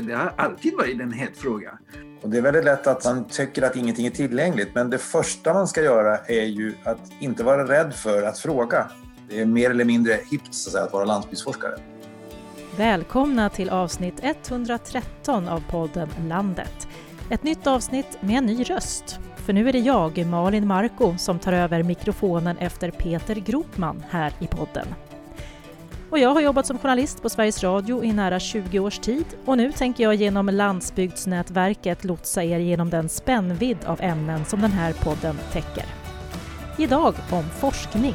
Det har alltid varit en het fråga. Och det är väldigt lätt att man tycker att ingenting är tillgängligt, men det första man ska göra är ju att inte vara rädd för att fråga. Det är mer eller mindre hippt så att, säga, att vara landsbygdsforskare. Välkomna till avsnitt 113 av podden Landet. Ett nytt avsnitt med en ny röst. För nu är det jag, Malin Marko, som tar över mikrofonen efter Peter Gropman här i podden. Och jag har jobbat som journalist på Sveriges Radio i nära 20 års tid och nu tänker jag genom Landsbygdsnätverket lotsa er genom den spännvidd av ämnen som den här podden täcker. Idag om forskning.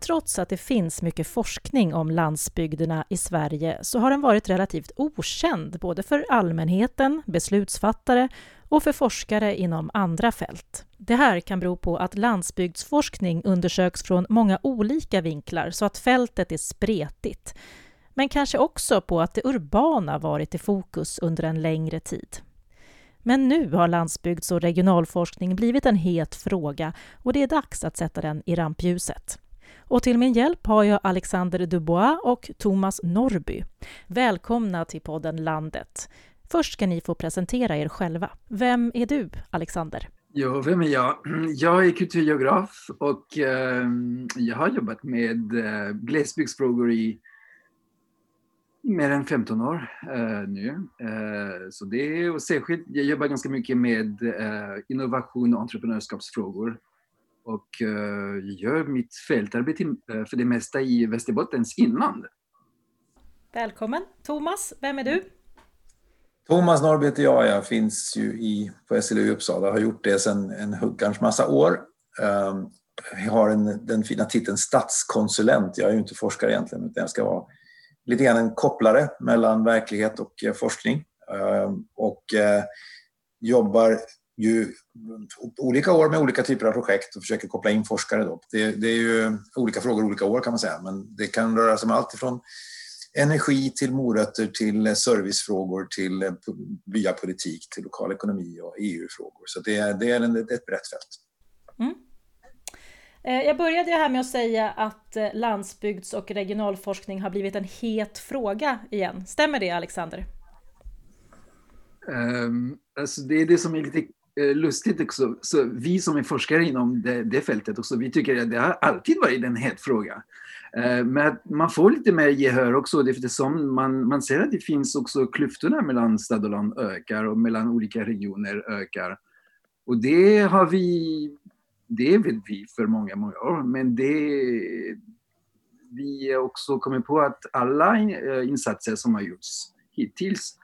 Trots att det finns mycket forskning om landsbygderna i Sverige så har den varit relativt okänd både för allmänheten, beslutsfattare och för forskare inom andra fält. Det här kan bero på att landsbygdsforskning undersöks från många olika vinklar så att fältet är spretigt. Men kanske också på att det urbana varit i fokus under en längre tid. Men nu har landsbygds och regionalforskning blivit en het fråga och det är dags att sätta den i rampljuset. Och till min hjälp har jag Alexander Dubois och Thomas Norby. Välkomna till podden Landet. Först ska ni få presentera er själva. Vem är du, Alexander? Ja, vem är jag? Jag är kulturgeograf och eh, jag har jobbat med eh, glesbygdsfrågor i mer än 15 år eh, nu. Eh, så det är, och särskilt, jag jobbar ganska mycket med innovation och entreprenörskapsfrågor och eh, gör mitt fältarbete för det mesta i Västerbottens inland. Välkommen! Thomas, vem är du? Thomas Norrby heter jag. Jag finns ju i, på SLU i Uppsala. Har gjort det sedan en huggarns massa år. Ehm, jag har en, den fina titeln statskonsulent. Jag är ju inte forskare egentligen, utan jag ska vara lite grann en kopplare mellan verklighet och eh, forskning. Ehm, och eh, jobbar ju olika år med olika typer av projekt och försöker koppla in forskare. Då. Det, det, är ju olika frågor olika år kan man säga, men det kan röra sig om allt ifrån energi till morötter till servicefrågor till byapolitik till lokal ekonomi och EU-frågor. Så det, är, det är ett brett fält. Mm. Eh, jag började här med att säga att eh, landsbygds och regionalforskning har blivit en het fråga igen. Stämmer det, Alexander? Um, alltså det är det som är lite Eh, lustigt också, så vi som är forskare inom det, det fältet också, vi tycker att det har alltid varit en het fråga. Eh, men man får lite mer gehör också eftersom man, man ser att det finns också klyftorna mellan stad och land ökar och mellan olika regioner ökar. Och det har vi, det vet vi för många, många år, men det vi har också kommit på att alla eh, insatser som har gjorts hittills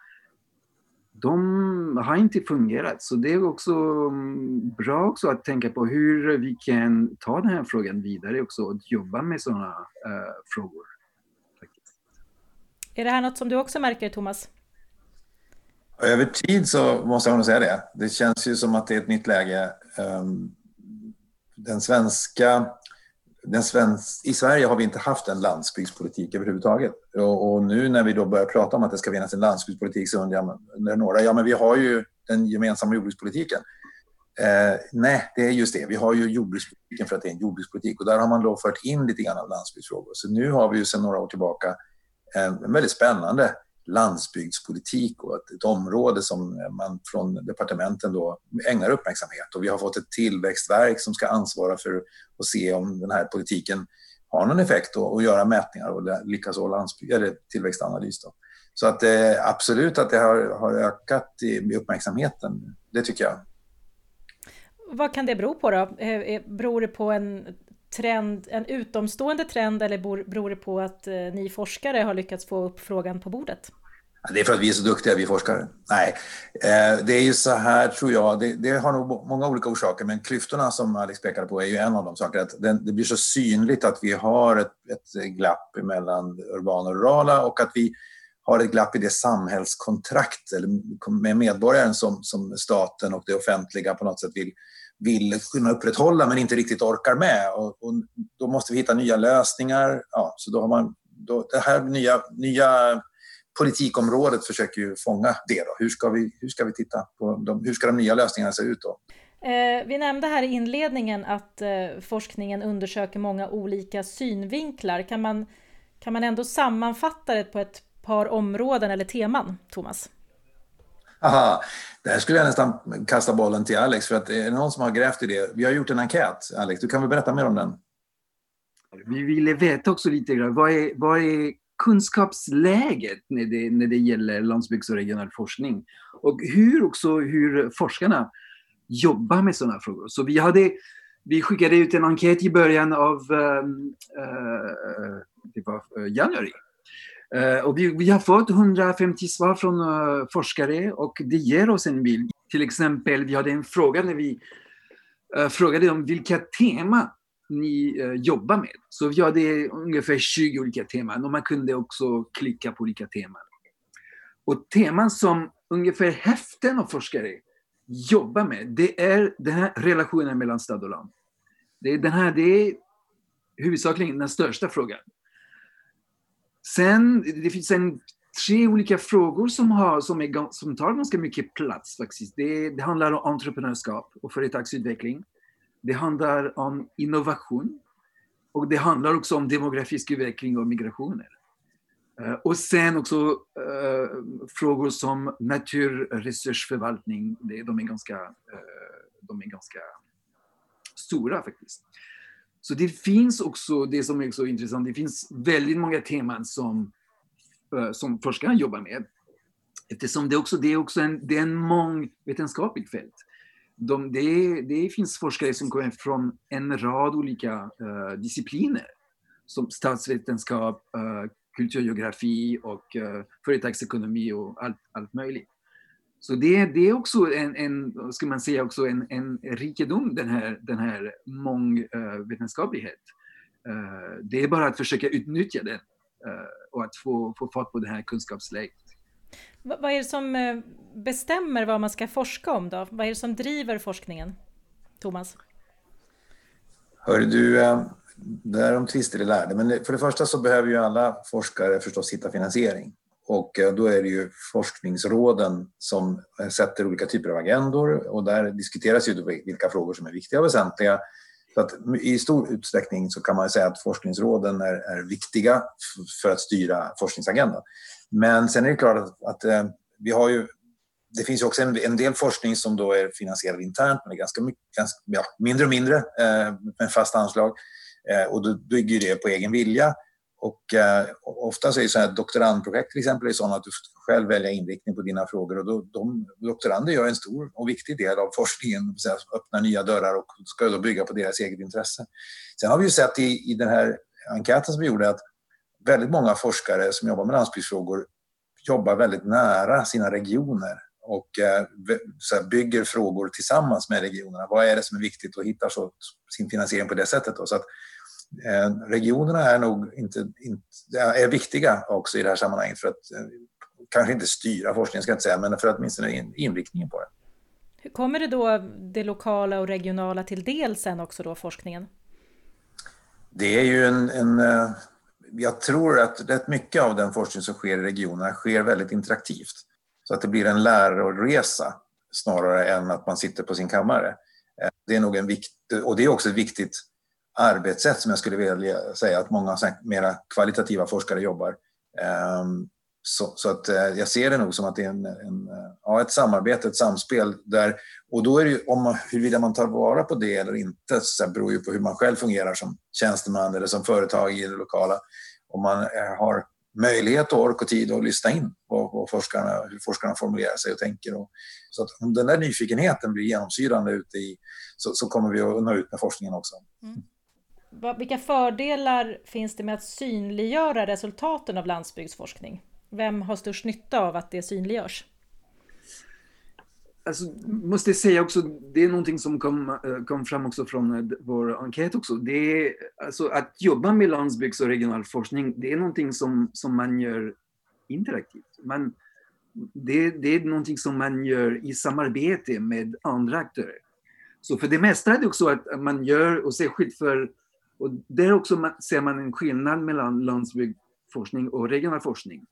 de har inte fungerat. Så det är också mm, bra också att tänka på hur vi kan ta den här frågan vidare också och jobba med sådana uh, frågor. Är det här något som du också märker, Thomas? Över tid så måste jag nog säga det. Det känns ju som att det är ett nytt läge. Ehm, den svenska svensk, I Sverige har vi inte haft en landsbygdspolitik överhuvudtaget. Och, och, nu när vi då börjar prata om att det ska finnas en landsbygdspolitik så undrar några, ja men vi har ju den gemensamma jordbrukspolitiken. Eh, nej, det är just det. Vi har ju jordbrukspolitiken för att det är en jordbrukspolitik och där har man då fört in lite grann av landsbygdsfrågor. Så nu har vi ju sedan några år tillbaka eh, en väldigt spännande landsbygdspolitik och ett, ett område som man från departementen då ägnar uppmärksamhet. Och vi har fått ett tillväxtverk som ska ansvara för att se om den här politiken har någon effekt och, och göra mätningar och likaså landsbygd, eller tillväxtanalys. Då. Så att eh, absolut att det har, har ökat i, i uppmärksamheten, det tycker jag. Vad kan det bero på då? Eh, eh, beror det på en trend, en utomstående trend eller beror det på att eh, ni forskare har lyckats få upp frågan på bordet? Det är för att vi är så duktiga, vi forskare. Nej, eh, det är ju så här tror jag, det, det, har nog många olika orsaker, men klyftorna som Alex pekade på är ju en av de sakerna. Att det, blir så synligt att vi har ett, ett glapp mellan urbana och rurala och att vi har ett glapp i det samhällskontrakt eller med medborgaren som, som staten och det offentliga på något sätt vill vill kunna upprätthålla men inte riktigt orkar med. Och, och då måste vi hitta nya lösningar. Ja, så då har man, då, det här nya, nya politikområdet försöker ju fånga det. Då. Hur, ska vi, hur ska vi titta på de, hur ska de nya lösningarna se ut? Då? Eh, vi nämnde här i inledningen att eh, forskningen undersöker många olika synvinklar. Kan man, kan man ändå sammanfatta det på ett par områden eller teman, Thomas? Aha, där skulle jag nästan kasta bollen till Alex, för att det någon som har grävt i det. Vi har gjort en enkät, Alex. Du kan väl berätta mer om den? Vi ville veta också lite grann, vad är, vad är kunskapsläget när det, när det gäller landsbygds och regional forskning? Och hur också hur forskarna jobbar med sådana frågor. Så vi, hade, vi skickade ut en enkät i början av um, uh, det var, uh, januari. Eh, och vi, vi, har fått 150 svar från eh, forskare och det ger oss en bild. Till exempel, vi hade en fråga när vi eh, frågade om vilka teman ni jobbar med. Så vi hade ungefär 20 olika teman och man kunde också klicka på olika teman. Och teman som ungefär hälften av forskare jobbar med, det är den här relationen mellan stad och land. Det är, den här, det är huvudsakligen den största frågan. Sen, det finns en, tre olika frågor som, har, som, är, som tar ganska mycket plats faktiskt. Det, det handlar om entreprenörskap och företagsutveckling. Det handlar om innovation. Och det handlar också om demografisk utveckling och migrationer. Eh, och sen också uh, frågor som naturresursförvaltning, de är ganska, uh, de är ganska stora faktiskt. Så det finns också, det som är så intressant, det finns väldigt många teman som, eh, som forskarna jobbar med. Eftersom det också det är också en, det är en mångvetenskapligt fält. De, det, det finns forskare som kommer från en rad olika eh, discipliner som statsvetenskap, eh, kulturgeografi och uh, företagsekonomi och allt, allt möjligt. Så det, det är också en, en, ska man säga, också en, en rikedom, den här, den här mångvetenskaplighet. Uh, det är bara att försöka utnyttja den uh, och att få, få fart på det här kunskapsläget. Vad är det som bestämmer vad man ska forska om då? Vad är det som driver forskningen? Thomas? Hör du, Därom tvister är lärde. Men för det första så behöver ju alla forskare förstås hitta finansiering. Och eh, då är det ju forskningsråden som eh, sätter olika typer av agendor och där diskuteras ju vilka frågor som är viktiga och väsentliga. Så att I stor utsträckning så kan man säga att forskningsråden är, är viktiga för att styra forskningsagendan. Men sen är det klart att, att eh, vi har ju det finns också en, en, del forskning som då är finansierad internt, men det är ganska, mycket, ganska ja, mindre och mindre eh, med fast anslag. Eh, och då bygger det på egen vilja. Och eh, ofta så är det så här doktorandprojekt till exempel är sådana att du själv välja inriktning på dina frågor och då, de doktorander gör en stor och viktig del av forskningen, så här, öppnar nya dörrar och ska då bygga på deras eget intresse. Sen har vi ju sett i, i den här enkäten som vi gjorde att väldigt många forskare som jobbar med landsbygdsfrågor jobbar väldigt nära sina regioner och eh, bygger frågor tillsammans med regionerna. Vad är det som är viktigt och hittar så, sin finansiering på det sättet. Då. Så att, regionerna är nog inte, inte, är viktiga också i det här sammanhanget för att eh, kanske inte styra forskningen, ska jag inte säga, men för att åtminstone in, inriktningen på det. Hur kommer det då det lokala och regionala till del sen också då, forskningen? Det är ju en, en jag tror att rätt mycket av den forskning som sker i regionerna sker väldigt interaktivt. Så att det blir en läroresa snarare än att man sitter på sin kammare. Eh, det är nog en vikt, och det är också ett viktigt arbetssätt som jag skulle vilja säga att många mera kvalitativa forskare jobbar. Ehm, så, så, att eh, jag ser det nog som att det är en, en, eh, ja, ett samarbete, ett samspel där, och då är det ju, om huruvida man tar vara på det eller inte, så beror ju på hur man själv fungerar som tjänsteman eller som företag i det lokala. Om man eh, har möjlighet och ork och tid att lyssna in vad, vad forskarna, hur forskarna formulerar sig och tänker. Och, så att om den där nyfikenheten blir genomsyrande ute i, så, så kommer vi att nå ut med forskningen också. Mm. Vilka fördelar finns det med att synliggöra resultaten av landsbygdsforskning? Vem har störst nytta av att det synliggörs? alltså, måste jag säga också, det är någonting som kom, eh, kom fram också från eh, vår enkät också. Det är, alltså, att jobba med landsbygds och regional forskning, det är någonting som, som man gör interaktivt. Man, det, det är någonting som man gör i samarbete med andra aktörer. Så för det mesta är det också att man gör, och särskilt för, och där också ser man en skillnad mellan landsbygdsforskning och regional forskning.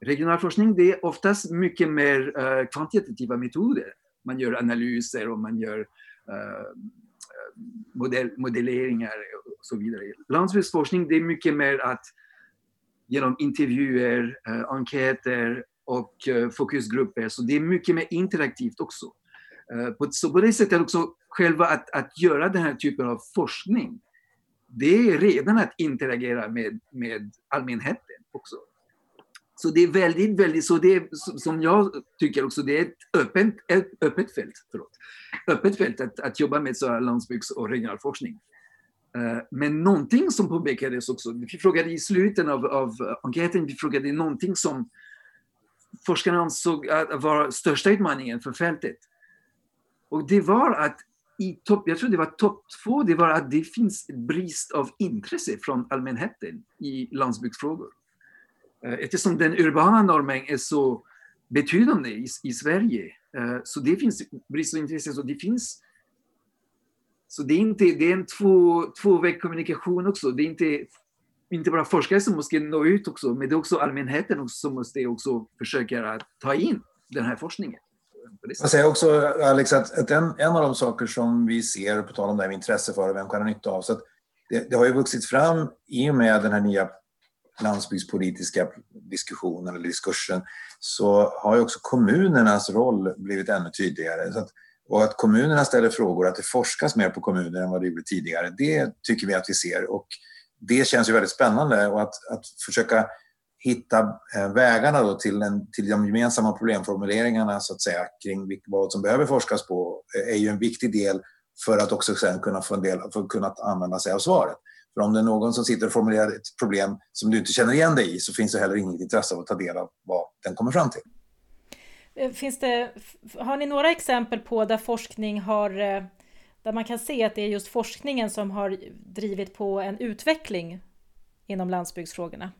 Regional forskning det är oftast mycket mer uh, kvantitativa metoder. Man gör analyser och man gör eh, eh, modell, modelleringar och så vidare. Landsbygdsforskning det är mycket mer att genom intervjuer, enkäter och fokusgrupper, så det är mycket mer interaktivt också. Så på det sättet också själva att, att göra den här typen av forskning, det är redan att interagera med, med allmänheten också. Så det är väldigt, väldigt, så det är, som jag tycker också, det är ett öppet, ett öppet fält, förlåt, öppet fält att, att jobba med så landsbygds och regionalforskning. Eh, men någonting som påpekades också, vi frågade i slutet av, av enkäten, vi frågade någonting som forskarna ansåg vara var största utmaningen för fältet. Och det var att i topp, jag tror det var topp två, det var att det finns brist av intresse från allmänheten i landsbygdsfrågor. Eh, eftersom den urbana normen är så betydande i, i Sverige, eh, så det finns brist av intresse. Så det finns så det är, inte, det är en två, tvåväg kommunikation också. Det är inte, inte bara forskare som måste nå ut också, men det är också allmänheten också som måste också försöka ta in den här forskningen. Jag säger också, Alex, att, att en, en av de saker som vi ser, på tal om det här med intresse för och vem kan ha nytta av, så att det, det har ju vuxit fram i och med den här nya landsbygdspolitiska diskussionen eller diskursen så har ju också kommunernas roll blivit ännu tydligare. Så att, och att kommunerna ställer frågor, att det forskas mer på kommuner än vad det gjorde tidigare, det tycker vi att vi ser. Och det känns ju väldigt spännande och att, att försöka hitta eh, vägarna då till, en, till de gemensamma problemformuleringarna så att säga kring vad som behöver forskas på eh, är ju en viktig del för att också sen kunna få en del, för att kunna använda sig av svaret. För om det är någon som sitter och formulerar ett problem som du inte känner igen dig i så finns det heller inget intresse av att ta del av vad den kommer fram till. Eh, finns det, har ni några exempel på där forskning har där man kan se att det är just forskningen som har drivit på en utveckling inom landsbygdsfrågorna?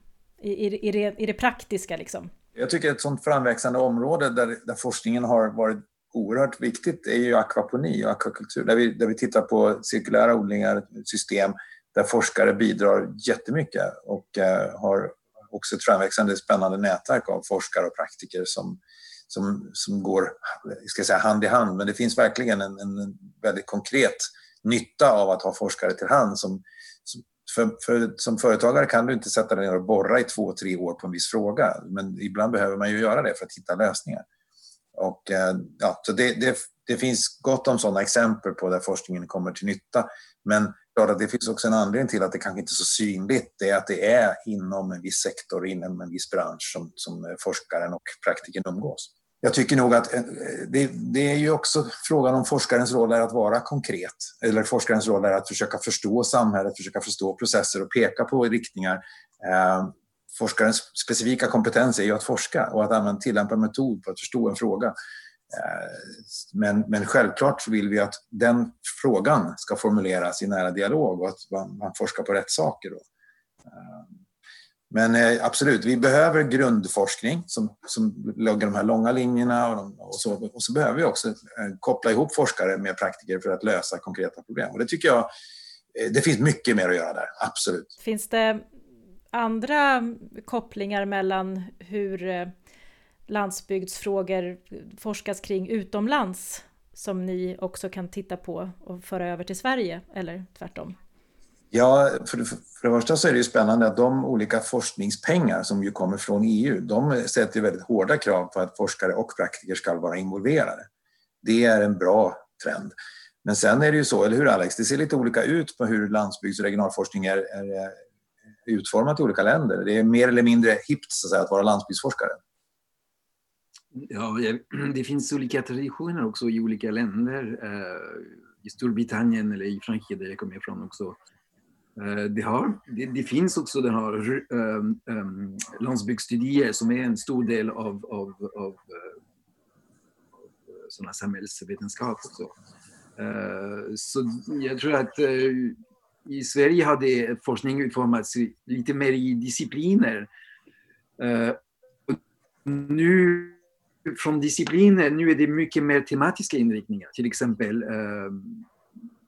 I, i, i, det, i det praktiska liksom? Jag tycker ett sånt framväxande område där, där forskningen har varit oerhört viktigt är ju akvaponi och akvakultur, där vi, där vi tittar på cirkulära odlingar, system där forskare bidrar jättemycket och eh, har också ett framväxande spännande nätverk av forskare och praktiker som, som, som går ska säga, hand i hand. Men det finns verkligen en, en väldigt konkret nytta av att ha forskare till hand som, som för, för, som företagare kan du inte sätta dig ner och borra i två, tre år på en viss fråga. Men ibland behöver man ju göra det för att hitta lösningar. Och, eh, ja, så det, det, det finns gott om sådana exempel på där forskningen kommer till nytta. Men det finns också en anledning till att det kanske inte är så synligt. Det är att det är inom en viss sektor, inom en viss bransch som, som forskaren och praktikern umgås jag tycker nog att eh, det, det, är ju också frågan om forskarens roll är att vara konkret. Eller forskarens roll är att försöka förstå samhället, försöka förstå processer och peka på riktningar. Eh, forskarens specifika kompetens är ju att forska och att använda tillämpa metod för att förstå en fråga. Eh, men, men självklart vill vi att den frågan ska formuleras i nära dialog och att man, man forskar på rätt saker. Då. Eh, men eh, absolut, vi behöver grundforskning som, som lägger de här långa linjerna och, de, och, så, och så behöver vi också eh, koppla ihop forskare med praktiker för att lösa konkreta problem. Och det tycker jag, eh, det finns mycket mer att göra där, absolut. Finns det andra kopplingar mellan hur landsbygdsfrågor forskas kring utomlands som ni också kan titta på och föra över till Sverige eller tvärtom? Ja, för det, för det första så är det ju spännande att de olika forskningspengar som ju kommer från EU, de sätter väldigt hårda krav på att forskare och praktiker ska vara involverade. Det är en bra trend. Men sen är det ju så, eller hur Alex, det ser lite olika ut på hur landsbygds och regionalforskning är, är utformat i olika länder. Det är mer eller mindre hippt så att, säga, att vara landsbygdsforskare. Ja, det finns olika traditioner också i olika länder. Eh, I Storbritannien eller i Frankrike där jag kommer ifrån också Eh, det, har, det, det, finns också den här um, um, landsbygdsstudier som är en stor del av, av, av, av sådana samhällsvetenskap också. Uh, så jag tror att uh, i Sverige har forskning utformats lite mer i discipliner. nu från discipliner, nu är det mycket mer tematiska inriktningar, till exempel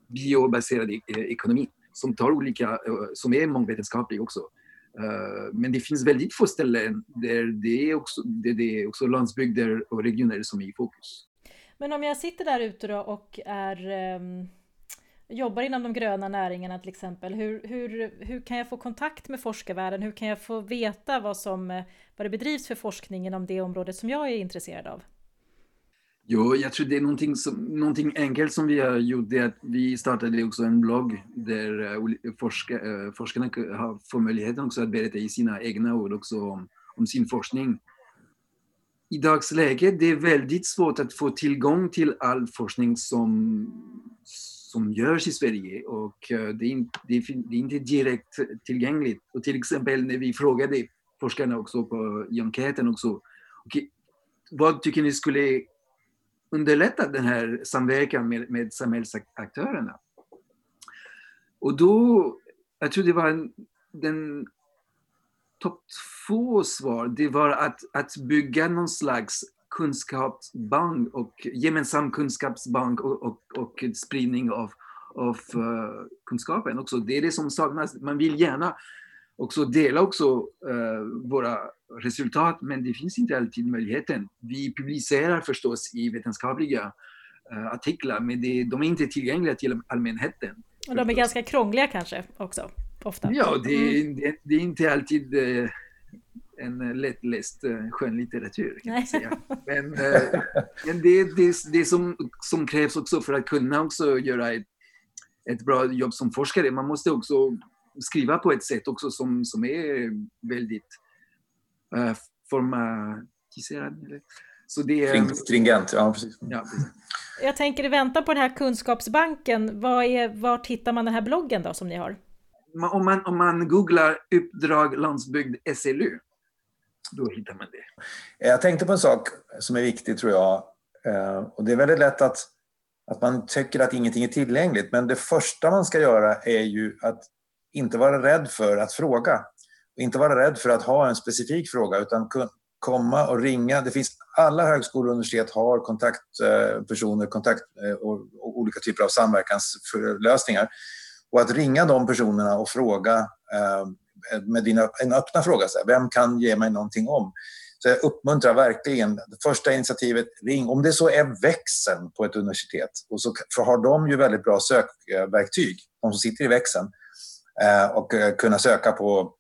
biobaserad e-, ekonomi som tar olika, eh, som är mångvetenskaplig också. Eh, men det finns väldigt få ställen där det är också, det är också landsbygder och regioner som är i fokus. Men om jag sitter där ute då och är ehm, jobbar inom de gröna näringarna till exempel, hur, hur, hur kan jag få kontakt med forskarvärlden? Hur kan jag få veta vad, som, eh, vad det bedrivs för forskning inom det området som jag är intresserad av? Jo, jag tror det är någonting, som, någonting enkelt som vi har gjort. Det är att vi startade också en blogg där eh, forska, eh, forskarna har, får möjligheten också att berätta i sina egna ord också om, om sin forskning. I dagsläget det är väldigt svårt att få tillgång till all forskning som, som görs i Sverige och eh, det är, inte, det, är, det är inte direkt tillgängligt. Och till exempel när vi frågade forskarna också på, i enkäten också, okay, vad tycker ni skulle underlätta den här samverkan med, med samhällsaktörerna. Och då, jag tror det var en, den topp två svar, det var att, att bygga någon slags kunskapsbank och gemensam kunskapsbank och, och, och spridning av, av uh, kunskapen också. Det är det som saknas. Man vill gärna också dela också uh, våra resultat, men det finns inte alltid möjligheten. Vi publicerar förstås i vetenskapliga uh, artiklar, men det, de är inte tillgängliga till allmänheten. Och de är ganska krångliga kanske också, ofta? Ja, det, mm. det, det är inte alltid uh, en lättläst uh, skönlitteratur kan man säga. Men, uh, men det är det, det som, som krävs också för att kunna också göra ett, ett bra jobb som forskare. Man måste också skriva på ett sätt också som, som är väldigt uh, formatiserad. Så det är, Stringent, ja precis. Ja, precis. Jag tänker i väntan på den här kunskapsbanken, var, är, var hittar man den här bloggen då som ni har? Om man, om man googlar uppdrag landsbygd SLU, då hittar man det. Jag tänkte på en sak som är viktig tror jag. Eh, och det är väldigt lätt att, att man tycker att ingenting är tillgängligt. Men det första man ska göra är ju att inte vara rädd för att fråga. Inte vara rädd för att ha en specifik fråga utan komma och ringa. Det finns, alla högskolor och universitet har kontaktpersoner kontakt, eh, eh, och, och olika typer av samverkanslösningar. Och att ringa de personerna och fråga eh, eh, med dina, en öppna fråga, så här, vem kan ge mig någonting om? Så jag uppmuntrar verkligen, det första initiativet, ring. Om det så är växeln på ett universitet, och så för har de ju väldigt bra sökverktyg, de som sitter i växeln, Eh, och eh, kunna söka på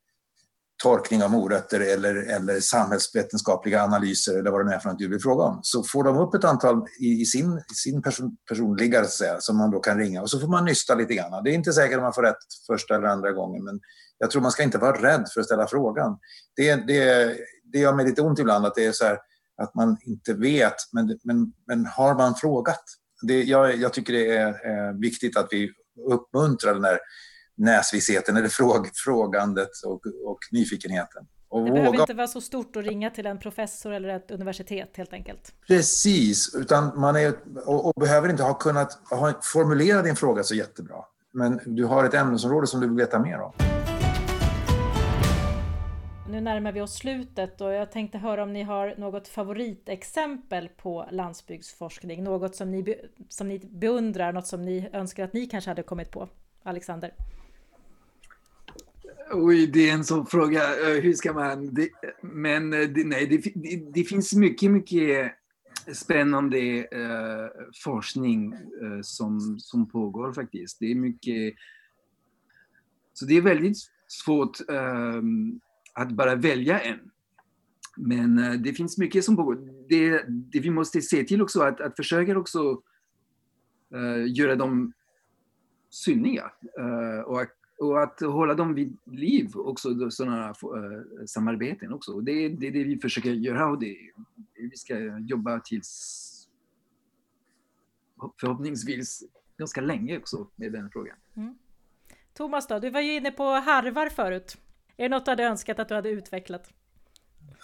torkning av morötter eller, eller samhällsvetenskapliga analyser eller vad det nu är för något du vill fråga om. Så får de upp ett antal i, i sin, i sin person, personliggare så säga, som man då kan ringa och så får man nysta lite grann. Det är inte säkert att man får rätt första eller andra gången men jag tror man ska inte vara rädd för att ställa frågan. Det, det, det gör mig lite ont ibland att det är så här, att man inte vet men, men, men har man frågat? Det, jag, jag tycker det är, är viktigt att vi uppmuntrar den här näsvisheten eller fråg, frågandet och, och nyfikenheten. Och det våga... behöver inte vara så stort att ringa till en professor eller ett universitet helt enkelt. Precis, utan man är, och, och behöver inte ha kunnat ha, formulera din fråga så jättebra. Men du har ett ämnesområde som du vill veta mer om. Nu närmar vi oss slutet och jag tänkte höra om ni har något favoritexempel på landsbygdsforskning, något som ni, som ni beundrar, något som ni önskar att ni kanske hade kommit på. Alexander? Oj, det är en sån fråga. Eh, hur ska man... Det, men eh, det, nej, det, det, det, finns mycket, mycket spännande uh, forskning uh, som, som pågår faktiskt. Det är mycket... Så det är väldigt svårt uh, att bara välja en. Men det finns mycket som pågår. Det, det vi måste se till också att, att försöka också göra dem synliga. och och att hålla dem vid liv också, sådana uh, samarbeten också. Det, det är det vi försöker göra och det, vi ska jobba tills förhoppningsvis ganska länge också med den frågan. Mm. Thomas då, du var ju inne på harvar förut. Är det något du hade önskat att du hade utvecklat?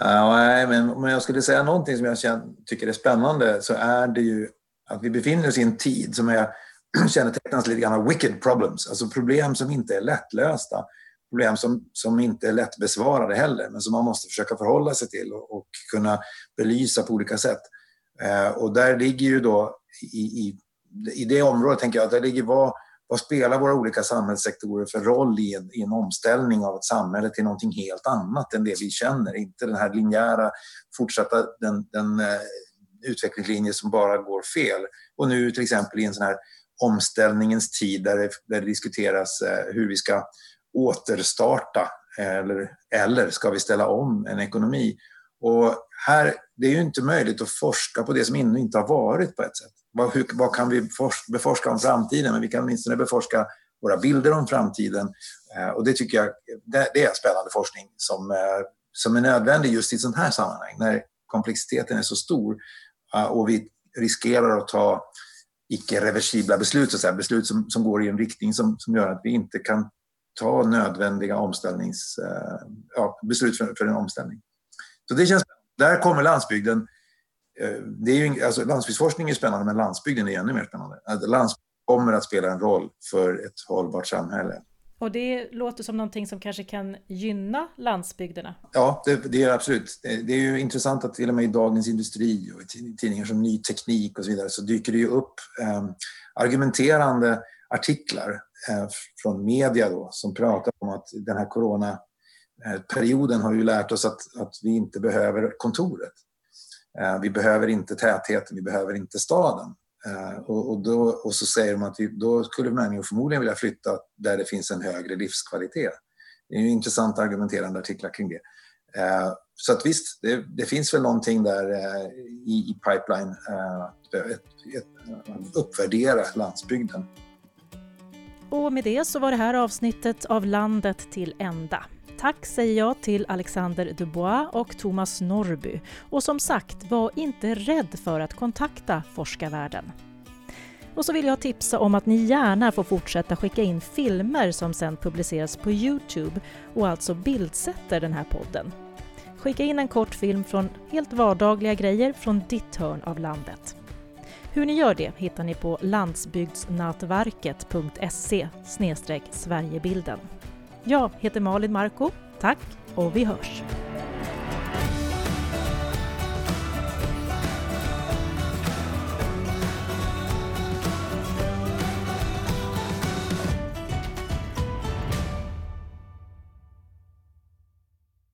Uh, nej, men om jag skulle säga någonting som jag känner, tycker är spännande så är det ju att vi befinner oss i en tid som är kännetecknas lite grann av wicked problems, alltså problem som inte är lättlösta. Problem som, som inte är lättbesvarade heller, men som man måste försöka förhålla sig till och, och kunna belysa på olika sätt. Eh, och där ligger ju då, i, i, i det området tänker jag, där ligger vad, vad spelar våra olika samhällssektorer för roll i en, i en omställning av ett samhälle till någonting helt annat än det vi känner? Inte den här linjära, fortsatta, den, den eh, utvecklingslinje som bara går fel. Och nu till exempel i en sån här omställningens tid där det, där det diskuteras eh, hur vi ska återstarta eh, eller, eller ska vi ställa om en ekonomi? Och här, det är ju inte möjligt att forska på det som ännu inte har varit på ett sätt. Vad, hur, vad kan vi beforska om framtiden? Men vi kan åtminstone beforska våra bilder om framtiden. Eh, och det tycker jag det, det är spännande forskning som, eh, som är nödvändig just i ett sånt här sammanhang när komplexiteten är så stor eh, och vi riskerar att ta icke-reversibla beslut, så att säga, beslut som, som går i en riktning som, som gör att vi inte kan ta nödvändiga omställnings, eh, ja, beslut för, för en omställning. Så det känns Där kommer landsbygden. Eh, det är ju, alltså, landsbygdsforskning är spännande, men landsbygden är ännu mer spännande. Landsbygden kommer att spela en roll för ett hållbart samhälle. Och det låter som någonting som kanske kan gynna landsbygderna? Ja, det, det är absolut. Det är ju intressant att till och med i Dagens Industri och i tidningar som Ny Teknik och så vidare så dyker det ju upp eh, argumenterande artiklar eh, från media då som pratar om att den här coronaperioden eh, har ju lärt oss att, att vi inte behöver kontoret. Eh, vi behöver inte tätheten, vi behöver inte staden. Eh, och, och, då, och så säger de att vi, då skulle människor förmodligen vilja flytta där det finns en högre livskvalitet. Det är ju intressant argumenterande artiklar kring det. Eh, så att visst, det, det finns väl någonting där eh, i, i pipeline att uppvärdera landsbygden. Och med det så var det här avsnittet av Landet till ända. Tack säger jag till Alexander Dubois och Thomas Norby. Och som sagt, var inte rädd för att kontakta forskarvärlden. Och så vill jag tipsa om att ni gärna får fortsätta skicka in filmer som sen publiceras på Youtube och alltså bildsätter den här podden. Skicka in en kort film från helt vardagliga grejer från ditt hörn av landet. Hur ni gör det hittar ni på landsbygdsnätverket.se Sverigebilden. Jag heter Malin Marko. Tack och vi hörs!